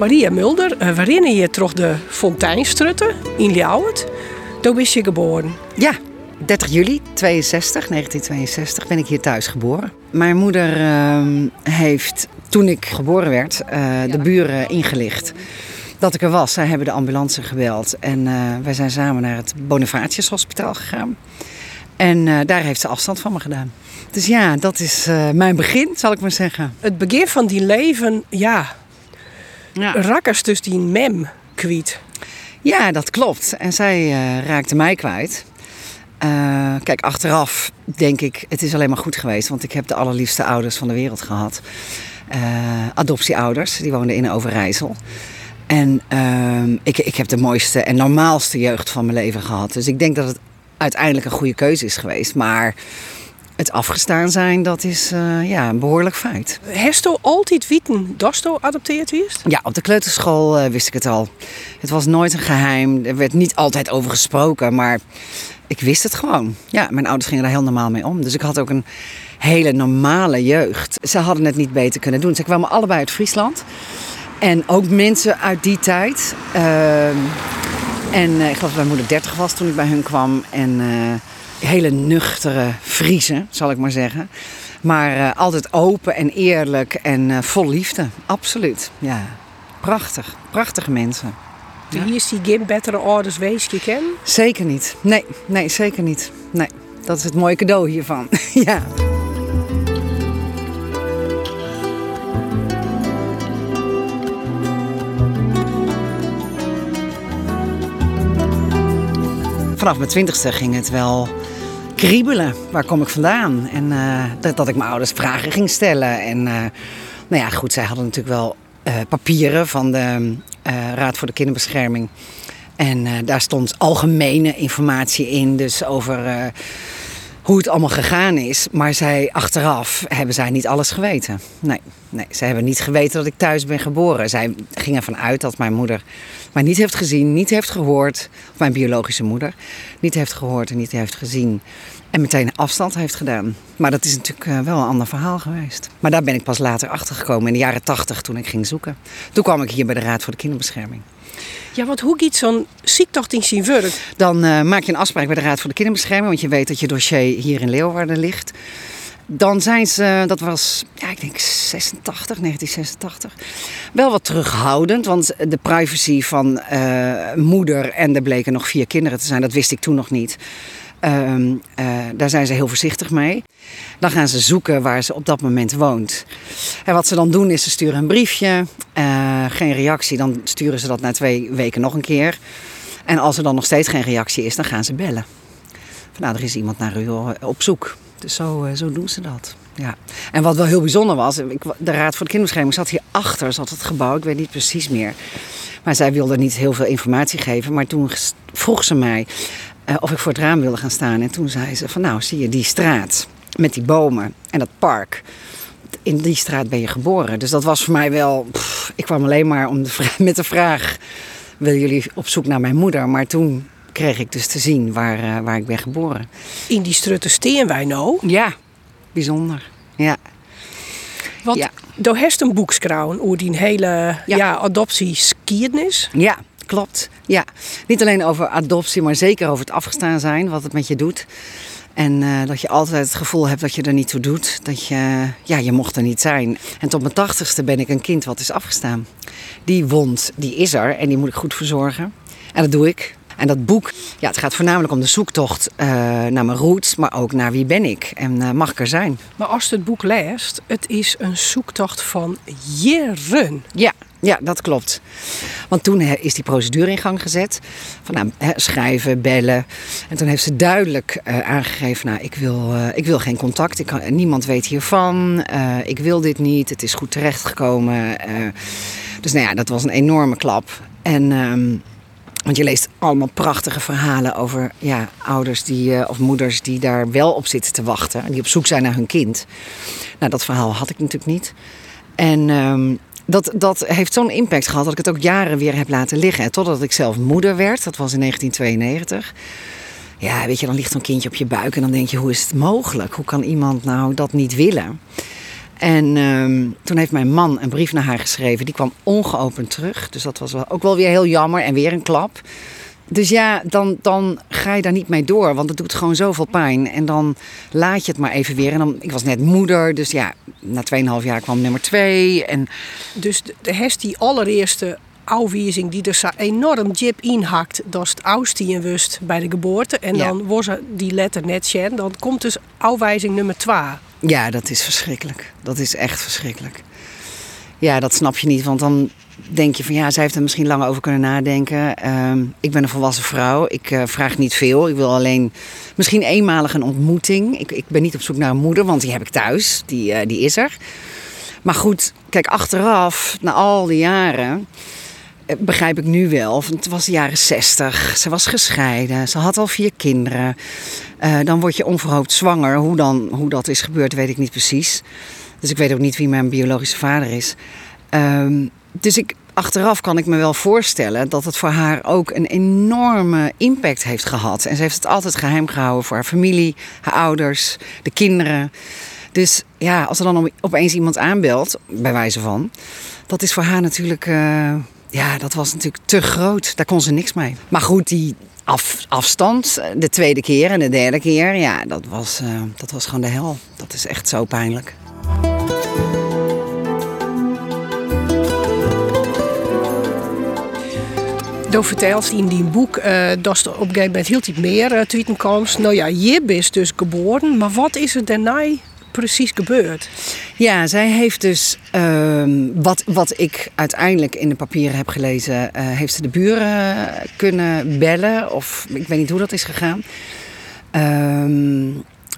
Maria Mulder, uh, waarin je toch de Fonteinstrutte in Ljouwert. Toen is je geboren. Ja, 30 juli 62, 1962 ben ik hier thuis geboren. Mijn moeder uh, heeft toen ik geboren werd uh, de buren ingelicht dat ik er was. Zij hebben de ambulance gebeld en uh, wij zijn samen naar het Bonifatius Hospitaal gegaan. En uh, daar heeft ze afstand van me gedaan. Dus ja, dat is uh, mijn begin, zal ik maar zeggen. Het begin van die leven, ja, ja. rakkers dus die mem kwijt. Ja, dat klopt. En zij uh, raakte mij kwijt. Uh, kijk, achteraf denk ik, het is alleen maar goed geweest. Want ik heb de allerliefste ouders van de wereld gehad. adoptieouders, die woonden in Overijssel. En ik, ik heb de mooiste en normaalste jeugd van mijn leven gehad. Dus ik denk dat het uiteindelijk een goede keuze is geweest. Maar het afgestaan zijn, dat is uh, ja, een behoorlijk feit. Hesto altijd weten Dosto adopteerd wist? Ja, op de kleuterschool uh, wist ik het al. Het was nooit een geheim. Er werd niet altijd over gesproken, maar ik wist het gewoon. Ja, mijn ouders gingen daar heel normaal mee om. Dus ik had ook een hele normale jeugd. Ze hadden het niet beter kunnen doen. Ze kwamen allebei uit Friesland. En ook mensen uit die tijd. Uh, en uh, ik geloof dat mijn moeder 30 was toen ik bij hun kwam. En hele nuchtere Friese, zal ik maar zeggen. Maar uh, altijd open en eerlijk en uh, vol liefde. Absoluut. Ja. Prachtig. Prachtige mensen. Ja. Hier is die geen betere ouders wees je ken? Zeker niet. Nee, nee, zeker niet. Nee, dat is het mooie cadeau hiervan. ja. Vanaf mijn twintigste ging het wel kriebelen. Waar kom ik vandaan? En uh, dat, dat, ik mijn ouders vragen ging stellen. En uh, nou ja, goed, zij hadden natuurlijk wel uh, papieren van de Raad voor de Kinderbescherming. En daar stond algemene informatie in, dus over hoe het allemaal gegaan is. Maar zij, achteraf hebben zij niet alles geweten. Nee, nee, zij hebben niet geweten dat ik thuis ben geboren. Zij gingen ervan uit dat mijn moeder mij niet heeft gezien, niet heeft gehoord. Of mijn biologische moeder niet heeft gehoord en niet heeft gezien. En meteen afstand heeft gedaan. Maar dat is natuurlijk wel een ander verhaal geweest. Maar daar ben ik pas later achter gekomen, in de jaren tachtig, toen ik ging zoeken. Toen kwam ik hier bij de Raad voor de Kinderbescherming. Ja, want hoe gaat zo'n ziektocht in zijn werk? Dan uh, maak je een afspraak bij de Raad voor de Kinderbescherming, want je weet dat je dossier hier in Leeuwarden ligt. Dan zijn ze, dat was, ja, ik denk 86, 1986, wel wat terughoudend. Want de privacy van uh, moeder en er bleken nog vier kinderen te zijn, dat wist ik toen nog niet. Uh, uh, daar zijn ze heel voorzichtig mee. Dan gaan ze zoeken waar ze op dat moment woont. En wat ze dan doen is ze sturen een briefje. Uh, geen reactie, dan sturen ze dat na twee weken nog een keer. En als er dan nog steeds geen reactie is, dan gaan ze bellen. Nou, er is iemand naar u op zoek. Dus zo, zo doen ze dat. Ja. En wat wel heel bijzonder was, ik, de Raad voor de Kinderbescherming zat hier achter, zat het gebouw, ik weet niet precies meer. Maar zij wilde niet heel veel informatie geven. Maar toen vroeg ze mij, uh, of ik voor het raam wilde gaan staan. En toen zei ze van nou zie je die straat met die bomen en dat park. In die straat ben je geboren. Dus dat was voor mij wel... Ik kwam alleen maar om met de vraag... willen jullie op zoek naar mijn moeder? Maar toen kreeg ik dus te zien waar, uh, waar ik ben geboren. In die strutte steen wij nou? Ja, bijzonder. Ja. Want ja. door heeft een boekskrouwen over die hele ja. ja adoptieskiernis. Ja, klopt. Ja, niet alleen over adoptie, maar zeker over het afgestaan zijn, wat het met je doet. En uh, dat je altijd het gevoel hebt dat je er niet toe doet. Dat je, ja, je mocht er niet zijn. En tot mijn tachtigste ben ik een kind wat is afgestaan. Die wond, die is er en die moet ik goed verzorgen. En dat doe ik. En dat boek, ja, het gaat voornamelijk om de zoektocht uh, naar mijn roots, maar ook naar wie ben ik en uh, mag ik er zijn. Maar als je het boek leest, het is een zoektocht van jaren. Ja, ja, dat klopt. Want toen is die procedure in gang gezet. Van nou, schrijven, bellen. En toen heeft ze duidelijk uh, aangegeven: nou, ik wil, uh, ik wil geen contact. Ik kan, niemand weet hiervan. Uh, ik wil dit niet. Het is goed terechtgekomen. dus nou ja, dat was een enorme klap. En. Um, want je leest allemaal prachtige verhalen over ja, ouders die, of moeders die daar wel op zitten te wachten. En die op zoek zijn naar hun kind. Nou, dat verhaal had ik natuurlijk niet. En um, dat, dat heeft zo'n impact gehad dat ik het ook jaren weer heb laten liggen. Totdat ik zelf moeder werd, dat was in 1992. Ja, weet je, dan ligt zo'n kindje op je buik en dan denk je, hoe is het mogelijk? Hoe kan iemand nou dat niet willen? En ehm, toen heeft mijn man een brief naar haar geschreven. Die kwam ongeopend terug. Dus dat was wel, ook wel weer heel jammer en weer een klap. Dus ja, dan, dan ga je daar niet mee door, want het doet gewoon zoveel pijn. En dan laat je het maar even weer. En dan, ik was net moeder, dus ja, na 2,5 jaar kwam nummer 2. En... Dus de, de die allereerste afwijzing die er zo enorm jip inhakt, dat is het oudste wust bij de geboorte. En dan was die letter net Shen, dan komt dus afwijzing nummer 2. Ja, dat is verschrikkelijk. Dat is echt verschrikkelijk. Ja, dat snap je niet, want dan denk je van ja, zij heeft er misschien langer over kunnen nadenken. Ehm, ik ben een volwassen vrouw. Ik uh, vraag niet veel. Ik wil alleen misschien eenmalig een ontmoeting. Ik, ik ben niet op zoek naar een moeder, want die heb ik thuis. Die, uh, die is er. Maar goed, kijk, achteraf, na al die jaren, eh, begrijp ik nu wel. Want het was de jaren zestig. Ze was gescheiden. Ze had al vier kinderen. Dan word je onverhoopt zwanger. Hoe, dan, hoe dat is gebeurd, weet ik niet precies. Dus ik weet ook niet wie mijn biologische vader is. Um, dus ik, achteraf kan ik me wel voorstellen dat het voor haar ook een enorme impact heeft gehad. En ze heeft het altijd geheim gehouden voor haar familie, haar ouders, de kinderen. Dus ja, als er dan opeens iemand aanbelt, bij wijze van, dat is voor haar natuurlijk, uh, ja, dat was natuurlijk te groot. Daar kon ze niks mee. Maar goed, die af, afstand, de tweede keer en de derde keer, ja, dat was, uh, dat was gewoon de hel. Dat is echt zo pijnlijk. Dan vertelt in die boek uh, dat op een gegeven moment heel meer uh, tweeten komt. Nou ja, je is dus geboren, maar wat is er daarna precies gebeurd? Ja, zij heeft dus, ehm, wat, wat ik uiteindelijk in de papieren heb gelezen, uh, heeft ze de buren kunnen bellen. Of ik weet niet hoe dat is gegaan. Ehm,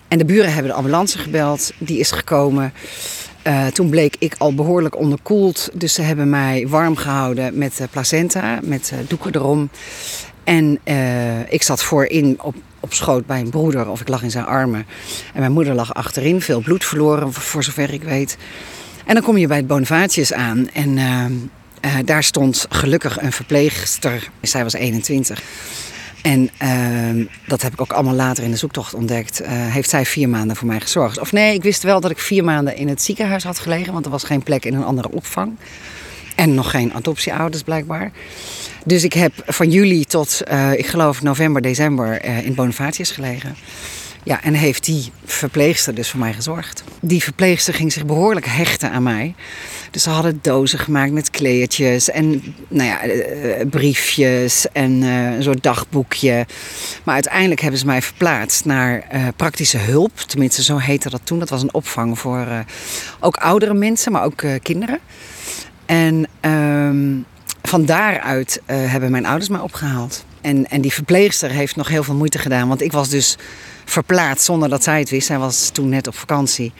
en de buren hebben de ambulance gebeld. Die is gekomen. Uh, toen bleek ik al behoorlijk onderkoeld. Dus ze hebben mij warm gehouden met placenta, met doeken erom. En uh, ik zat voorin op, op schoot bij een broeder, of ik lag in zijn armen. En mijn moeder lag achterin, veel bloed verloren, voor zover ik weet. En dan kom je bij het Bonifatius aan. En daar stond gelukkig een verpleegster. Zij was 21. En uh, dat heb ik ook allemaal later in de zoektocht ontdekt. Uh, heeft zij vier maanden voor mij gezorgd. Of nee, ik wist wel dat ik vier maanden in het ziekenhuis had gelegen. Want er was geen plek in een andere opvang. En nog geen adoptieouders blijkbaar. Dus ik heb van juli tot, uh, ik geloof, november, december in Bonifatius gelegen. Ja, en heeft die verpleegster dus voor mij gezorgd. Die verpleegster ging zich behoorlijk hechten aan mij. Dus ze hadden dozen gemaakt met kleertjes en nou ja, eh, eh, briefjes en een soort dagboekje. Maar uiteindelijk hebben ze mij verplaatst naar praktische hulp. Tenminste, zo heette dat toen. Dat was een opvang voor ook oudere mensen, maar ook kinderen. En ehm, van daaruit hebben mijn ouders mij opgehaald. En, en die verpleegster heeft nog heel veel moeite gedaan. Want ik was dus verplaatst zonder dat zij het wist. Zij was toen net op vakantie.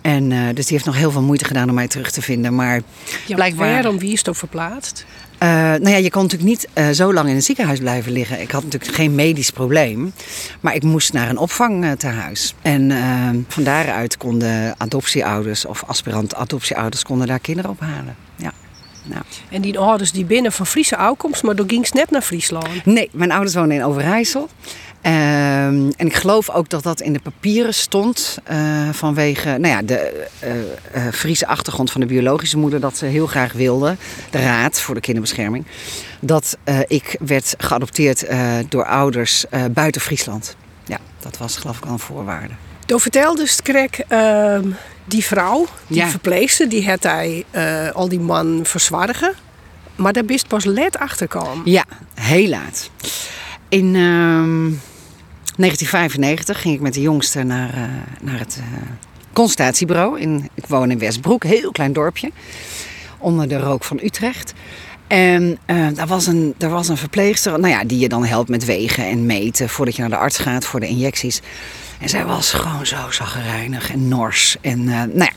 En uh, dus die heeft nog heel veel moeite gedaan om mij terug te vinden. Maar ja, blijkbaar. Waarom wie is het ook verplaatst? Uh, nou ja, je kon natuurlijk niet uh, zo lang in een ziekenhuis blijven liggen. Ik had natuurlijk geen medisch probleem. Maar ik moest naar een opvangtehuis. En van daaruit konden adoptieouders of aspirant adoptieouders konden daar kinderen ophalen. Ja. Nou. En die ouders die binnen van Friese aankomst, maar door ging net naar Friesland? Nee, mijn ouders wonen in Overijssel. Um, en ik geloof ook dat dat in de papieren stond uh, vanwege nou ja, de uh, uh, Friese achtergrond van de biologische moeder. Dat ze heel graag wilde, de Raad voor de Kinderbescherming, dat ik werd geadopteerd door ouders buiten Friesland. Ja, dat was geloof ik al een voorwaarde. Toen vertelde dus Krek, ehm, die vrouw, die ja. verpleegster, die had hij al die man verzwargen. Maar daar bist pas let achterkomen. Ja, heel laat. In... Uh, 1995 ging ik met de jongste naar, uh, naar het uh, consultatiebureau. In, ik woon in Westbroek, heel klein dorpje. Onder de rook van Utrecht. En uh, daar, was een, daar was een verpleegster nou ja, die je dan helpt met wegen en meten voordat je naar de arts gaat voor de injecties. En zij was gewoon zo zaggerijnig en nors. En nou ja,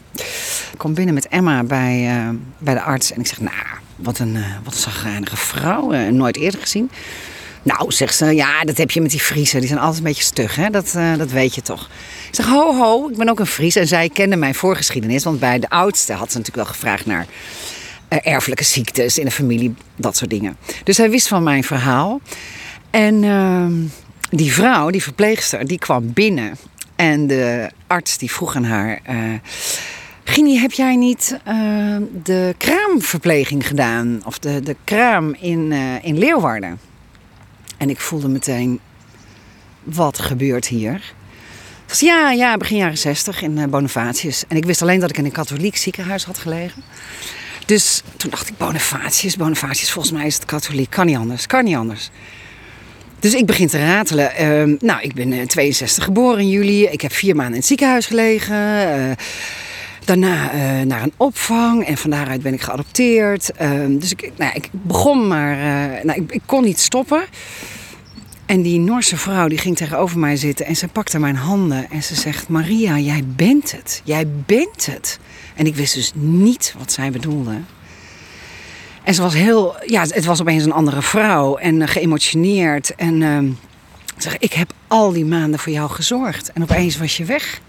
ik kom binnen met Emma bij, bij de arts en ik zeg, nou, wat een, wat een zaggerijnige vrouw, nooit eerder gezien. Nou, zegt ze, ja, dat heb je met die Friesen. Die zijn altijd een beetje stug, hè? Dat, uh, dat weet je toch. Ik zeg, ho, ho, ik ben ook een Fries. En zij kende mijn voorgeschiedenis. Want bij de oudste had ze natuurlijk wel gevraagd naar uh, erfelijke ziektes in de familie. Dat soort dingen. Dus zij wist van mijn verhaal. En uh, die vrouw, die verpleegster, die kwam binnen. En de arts die vroeg aan haar... Uh, Gini, heb jij niet de kraamverpleging gedaan? Of de, de kraam in, in Leeuwarden? En ik voelde meteen, wat gebeurt hier? Dus ja, ja, begin jaren 60 in uh, Bonifatius. En ik wist alleen dat ik in een katholiek ziekenhuis had gelegen. Dus toen dacht ik, Bonifatius, Bonifatius, volgens mij is het katholiek. Kan niet anders, kan niet anders. Dus ik begin te ratelen. Uh, nou, ik ben 62 geboren in juli. Ik heb vier maanden in het ziekenhuis gelegen. Uh, daarna uh, naar een opvang en van daaruit ben ik geadopteerd. Ehm, dus ik, nou, ik begon maar, nou, ik, ik, kon niet stoppen. En die Noorse vrouw die ging tegenover mij zitten en ze pakte mijn handen en ze zegt: Maria, jij bent het. Jij bent het. En ik wist dus niet wat zij bedoelde. En ze was heel, ja, het was opeens een andere vrouw en geëmotioneerd. En uh, zeg, ik heb al die maanden voor jou gezorgd. En opeens was je weg.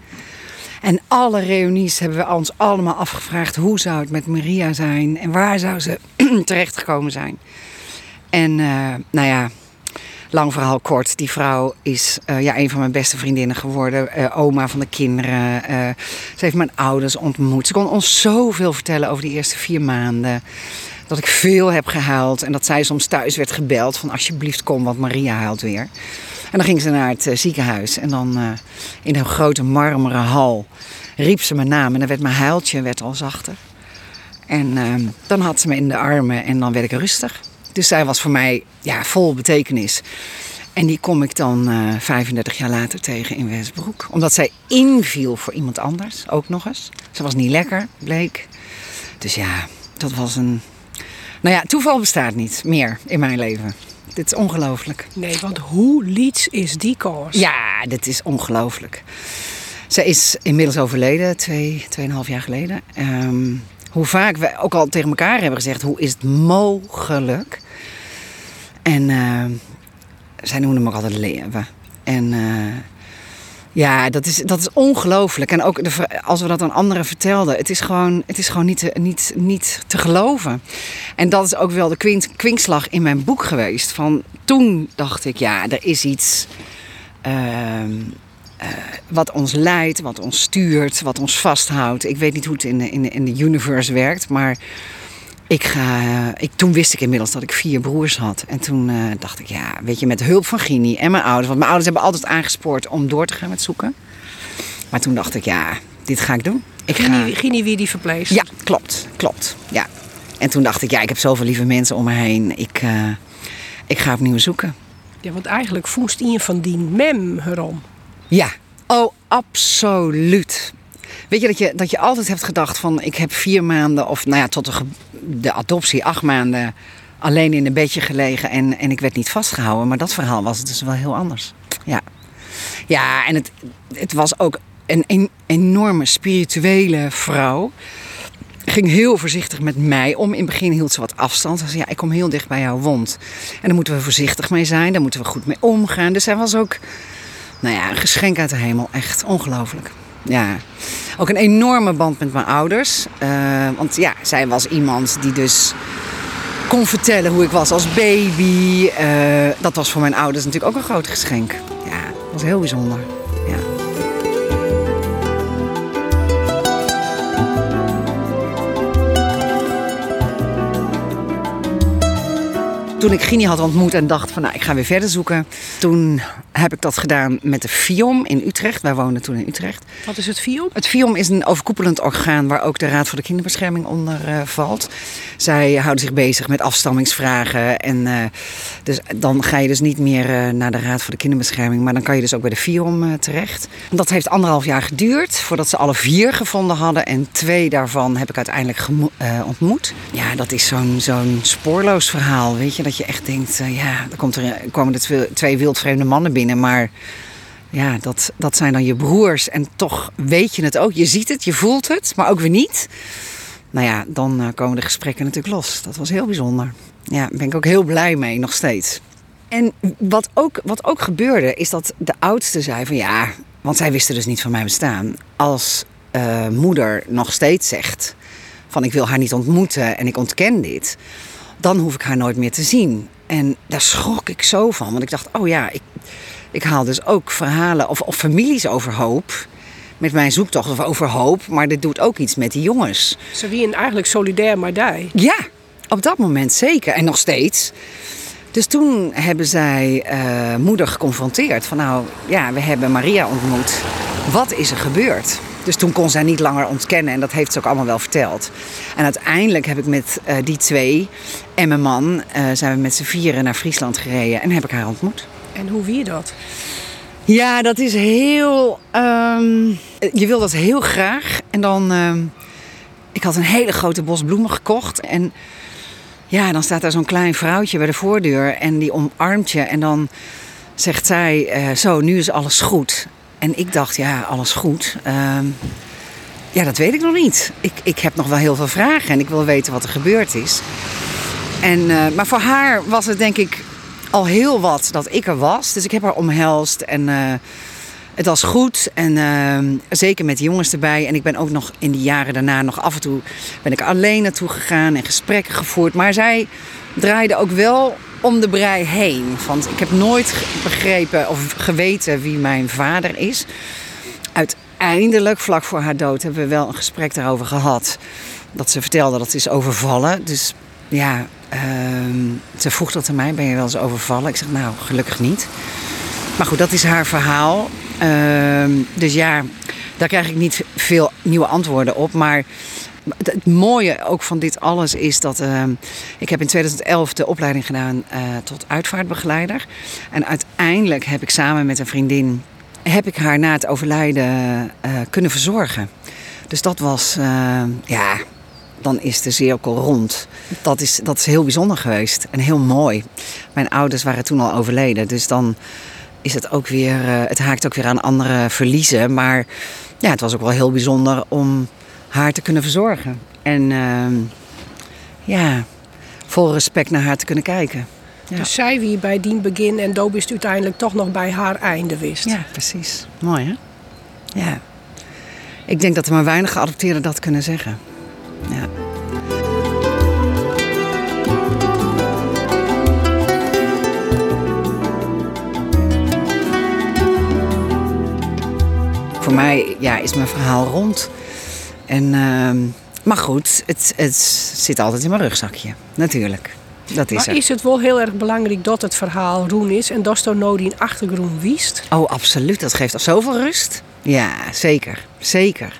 En alle reunies hebben we ons allemaal afgevraagd hoe zou het met Maria zijn en waar zou ze terechtgekomen zijn. En uh, nou ja, lang verhaal kort. Die vrouw is uh, ja, een van mijn beste vriendinnen geworden. Uh, oma van de kinderen. ze heeft mijn ouders ontmoet. Ze kon ons zoveel vertellen over die eerste vier maanden dat ik veel heb gehuild. En dat zij soms thuis werd gebeld van alsjeblieft kom, want Maria huilt weer. En dan ging ze naar het uh, ziekenhuis. En dan uh, in een grote marmeren hal riep ze mijn naam. En dan werd mijn huiltje werd al zachter. En uh, dan had ze me in de armen en dan werd ik rustig. Dus zij was voor mij ja, vol betekenis. En die kom ik dan 35 jaar later tegen in Westbroek. Omdat zij inviel voor iemand anders, ook nog eens. Ze was niet lekker, bleek. Dus ja, dat was een nou ja, toeval bestaat niet meer in mijn leven. Dit is ongelooflijk. Nee, want hoe liets is die koers? Ja, dit is ongelooflijk. Zij is inmiddels overleden, twee, tweeënhalf jaar geleden. Um, hoe vaak we ook al tegen elkaar hebben gezegd: hoe is het mogelijk? En uh, zij noemde me ook altijd leven. En uh, ja, dat is, dat is ongelooflijk. En ook als we dat aan anderen vertelden, het is gewoon, het is gewoon niet, te, niet, niet te geloven. En dat is ook wel de kwink, kwinkslag in mijn boek geweest. Van toen dacht ik, ja, er is iets uh, uh, wat ons leidt, wat ons stuurt, wat ons vasthoudt. Ik weet niet hoe het in de, in de, in de universe werkt, maar ik ga, ik, toen wist ik inmiddels dat ik vier broers had. En toen uh, dacht ik, ja, weet je, met hulp van Gini en mijn ouders. Want mijn ouders hebben altijd aangespoord om door te gaan met zoeken. Maar toen dacht ik, ja, dit ga ik doen. Ik Gini, ga... Gini wie die verpleegt? Ja, klopt, klopt. Ja. En toen dacht ik, ja, ik heb zoveel lieve mensen om me heen. Ik, uh, ik ga opnieuw zoeken. Ja, want eigenlijk voest je van die mem erom. Ja, oh, absoluut. Weet je dat, je dat je altijd hebt gedacht van ik heb vier maanden of nou ja, tot de, de adoptie acht maanden alleen in een bedje gelegen en, en ik werd niet vastgehouden. Maar dat verhaal was dus wel heel anders. Ja, ja en het, het was ook een, een enorme spirituele vrouw. Ging heel voorzichtig met mij om. In het begin hield ze wat afstand. Ze zei, ja, ik kom heel dicht bij jouw wond. En daar moeten we voorzichtig mee zijn. Daar moeten we goed mee omgaan. Dus zij was ook, nou ja, een geschenk uit de hemel. Echt ongelooflijk ja, ook een enorme band met mijn ouders. Uh, want ja, zij was iemand die dus kon vertellen hoe ik was als baby. Uh, dat was voor mijn ouders natuurlijk ook een groot geschenk. Ja, dat was heel bijzonder. Toen ik Gini had ontmoet en dacht van nou, ik ga weer verder zoeken. Toen heb ik dat gedaan met de FIOM in Utrecht. Wij woonden toen in Utrecht. Wat is het FIOM? Het FIOM is een overkoepelend orgaan waar ook de Raad voor de Kinderbescherming onder uh, valt. Zij houden zich bezig met afstammingsvragen. En uh, dus dan ga je dus niet meer uh, naar de Raad voor de Kinderbescherming, maar dan kan je dus ook bij de FIOM terecht. Dat heeft anderhalf jaar geduurd voordat ze alle vier gevonden hadden. En twee daarvan heb ik uiteindelijk ontmoet. Ja, dat is zo'n zo'n spoorloos verhaal, weet je. Dat je echt denkt, ja, er, komt er, komen er twee wildvreemde mannen binnen, maar ja, dat, dat zijn dan je broers. En toch weet je het ook. Je ziet het, je voelt het, maar ook weer niet. Nou ja, dan uh, komen de gesprekken natuurlijk los. Dat was heel bijzonder. Ja, daar ben ik ook heel blij mee, nog steeds. En wat ook, wat ook gebeurde, is dat de oudste zei van ja, want zij wisten dus niet van mijn bestaan. Als uh, moeder nog steeds zegt van ik wil haar niet ontmoeten en ik ontken dit, dan hoef ik haar nooit meer te zien. En daar schrok ik zo van, want ik dacht, oh ja, ik, ik haal dus ook verhalen of, of families overhoop met mijn zoektocht of over hoop. Maar dit doet ook iets met die jongens. Ze waren eigenlijk solidair maar die. Ja, op dat moment zeker. En nog steeds. Dus toen hebben zij uh, moeder geconfronteerd. Van nou, ja, we hebben Maria ontmoet. Wat is er gebeurd? Dus toen kon zij niet langer ontkennen en dat heeft ze ook allemaal wel verteld. En uiteindelijk heb ik met uh, die twee en mijn man, uh, zijn we met z'n vieren naar Friesland gereden en heb ik haar ontmoet. En hoe wie dat? Ja, dat is heel. Um, je wil dat heel graag. En dan. Um, ik had een hele grote bos bloemen gekocht. En ja, dan staat daar zo'n klein vrouwtje bij de voordeur. En die omarmt je. En dan zegt zij: uh, Zo, nu is alles goed. En ik dacht: Ja, alles goed. Um, ja, dat weet ik nog niet. Ik, ik heb nog wel heel veel vragen. En ik wil weten wat er gebeurd is. En, uh, maar voor haar was het denk ik al heel wat dat ik er was. Dus ik heb haar omhelst en uh, het was goed. En uh, zeker met jongens erbij. En ik ben ook nog in die jaren daarna nog af en toe ben ik alleen naartoe gegaan en gesprekken gevoerd. Maar zij draaide ook wel om de brei heen. Want ik heb nooit begrepen of geweten wie mijn vader is. Uiteindelijk, vlak voor haar dood, hebben we wel een gesprek daarover gehad. Dat ze vertelde dat ze is overvallen. Dus ja, uh, ze vroeg dat aan mij, ben je wel eens overvallen? Ik zeg, nou, gelukkig niet. Maar goed, dat is haar verhaal. Uh, dus ja, daar krijg ik niet veel nieuwe antwoorden op. Maar het, mooie ook van dit alles is dat... Uh, ik heb in 2011 de opleiding gedaan uh, tot uitvaartbegeleider. En uiteindelijk heb ik samen met een vriendin... heb ik haar na het overlijden uh, kunnen verzorgen. Dus dat was, ja, dan is de cirkel rond. Dat is, dat is heel bijzonder geweest en heel mooi. Mijn ouders waren toen al overleden, dus dan is het ook weer, uh, het haakt ook weer aan andere verliezen. Maar ja, het was ook wel heel bijzonder om haar te kunnen verzorgen. En uh, ja, vol respect naar haar te kunnen kijken. Ja. Dus zij wie bij dien begin en Doop is uiteindelijk toch nog bij haar einde wist. Ja, precies. Mooi hè? Ja. Ik denk dat er maar weinig geadopteerden dat kunnen zeggen. Ja. Voor mij ja, is mijn verhaal rond. En, uh, maar goed, het, het zit altijd in mijn rugzakje, natuurlijk. Dat is maar er. is het wel heel erg belangrijk dat het verhaal roen is en dat er nou die achtergrond wiest? Oh, absoluut. Dat geeft al zoveel rust. Ja, zeker. Zeker.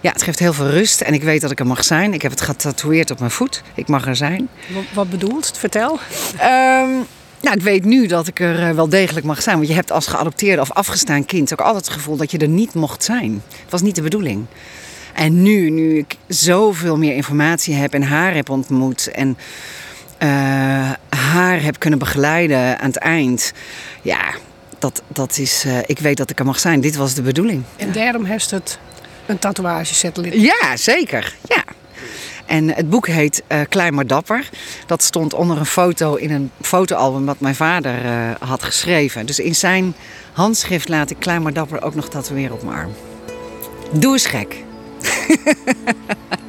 Ja, het geeft heel veel rust en ik weet dat ik er mag zijn. Ik heb het getatoeëerd op mijn voet. Ik mag er zijn. Wat, wat bedoelt het? Vertel. Um, nou, ik weet nu dat ik er wel degelijk mag zijn. Want je hebt als geadopteerde of afgestaan kind ook altijd het gevoel dat je er niet mocht zijn. Het was niet de bedoeling. En nu, nu ik zoveel meer informatie heb en haar heb ontmoet en uh, haar heb kunnen begeleiden aan het eind. Ja, dat, dat is. Uh, ik weet dat ik er mag zijn. Dit was de bedoeling. En daarom heeft het een tatoeage zetten. Ja, zeker. Ja. En het boek heet uh, Klein maar dapper. Dat stond onder een foto in een fotoalbum dat mijn vader uh, had geschreven. Dus in zijn handschrift laat ik Klein maar dapper ook nog tatoeëren op mijn arm. Doe eens gek.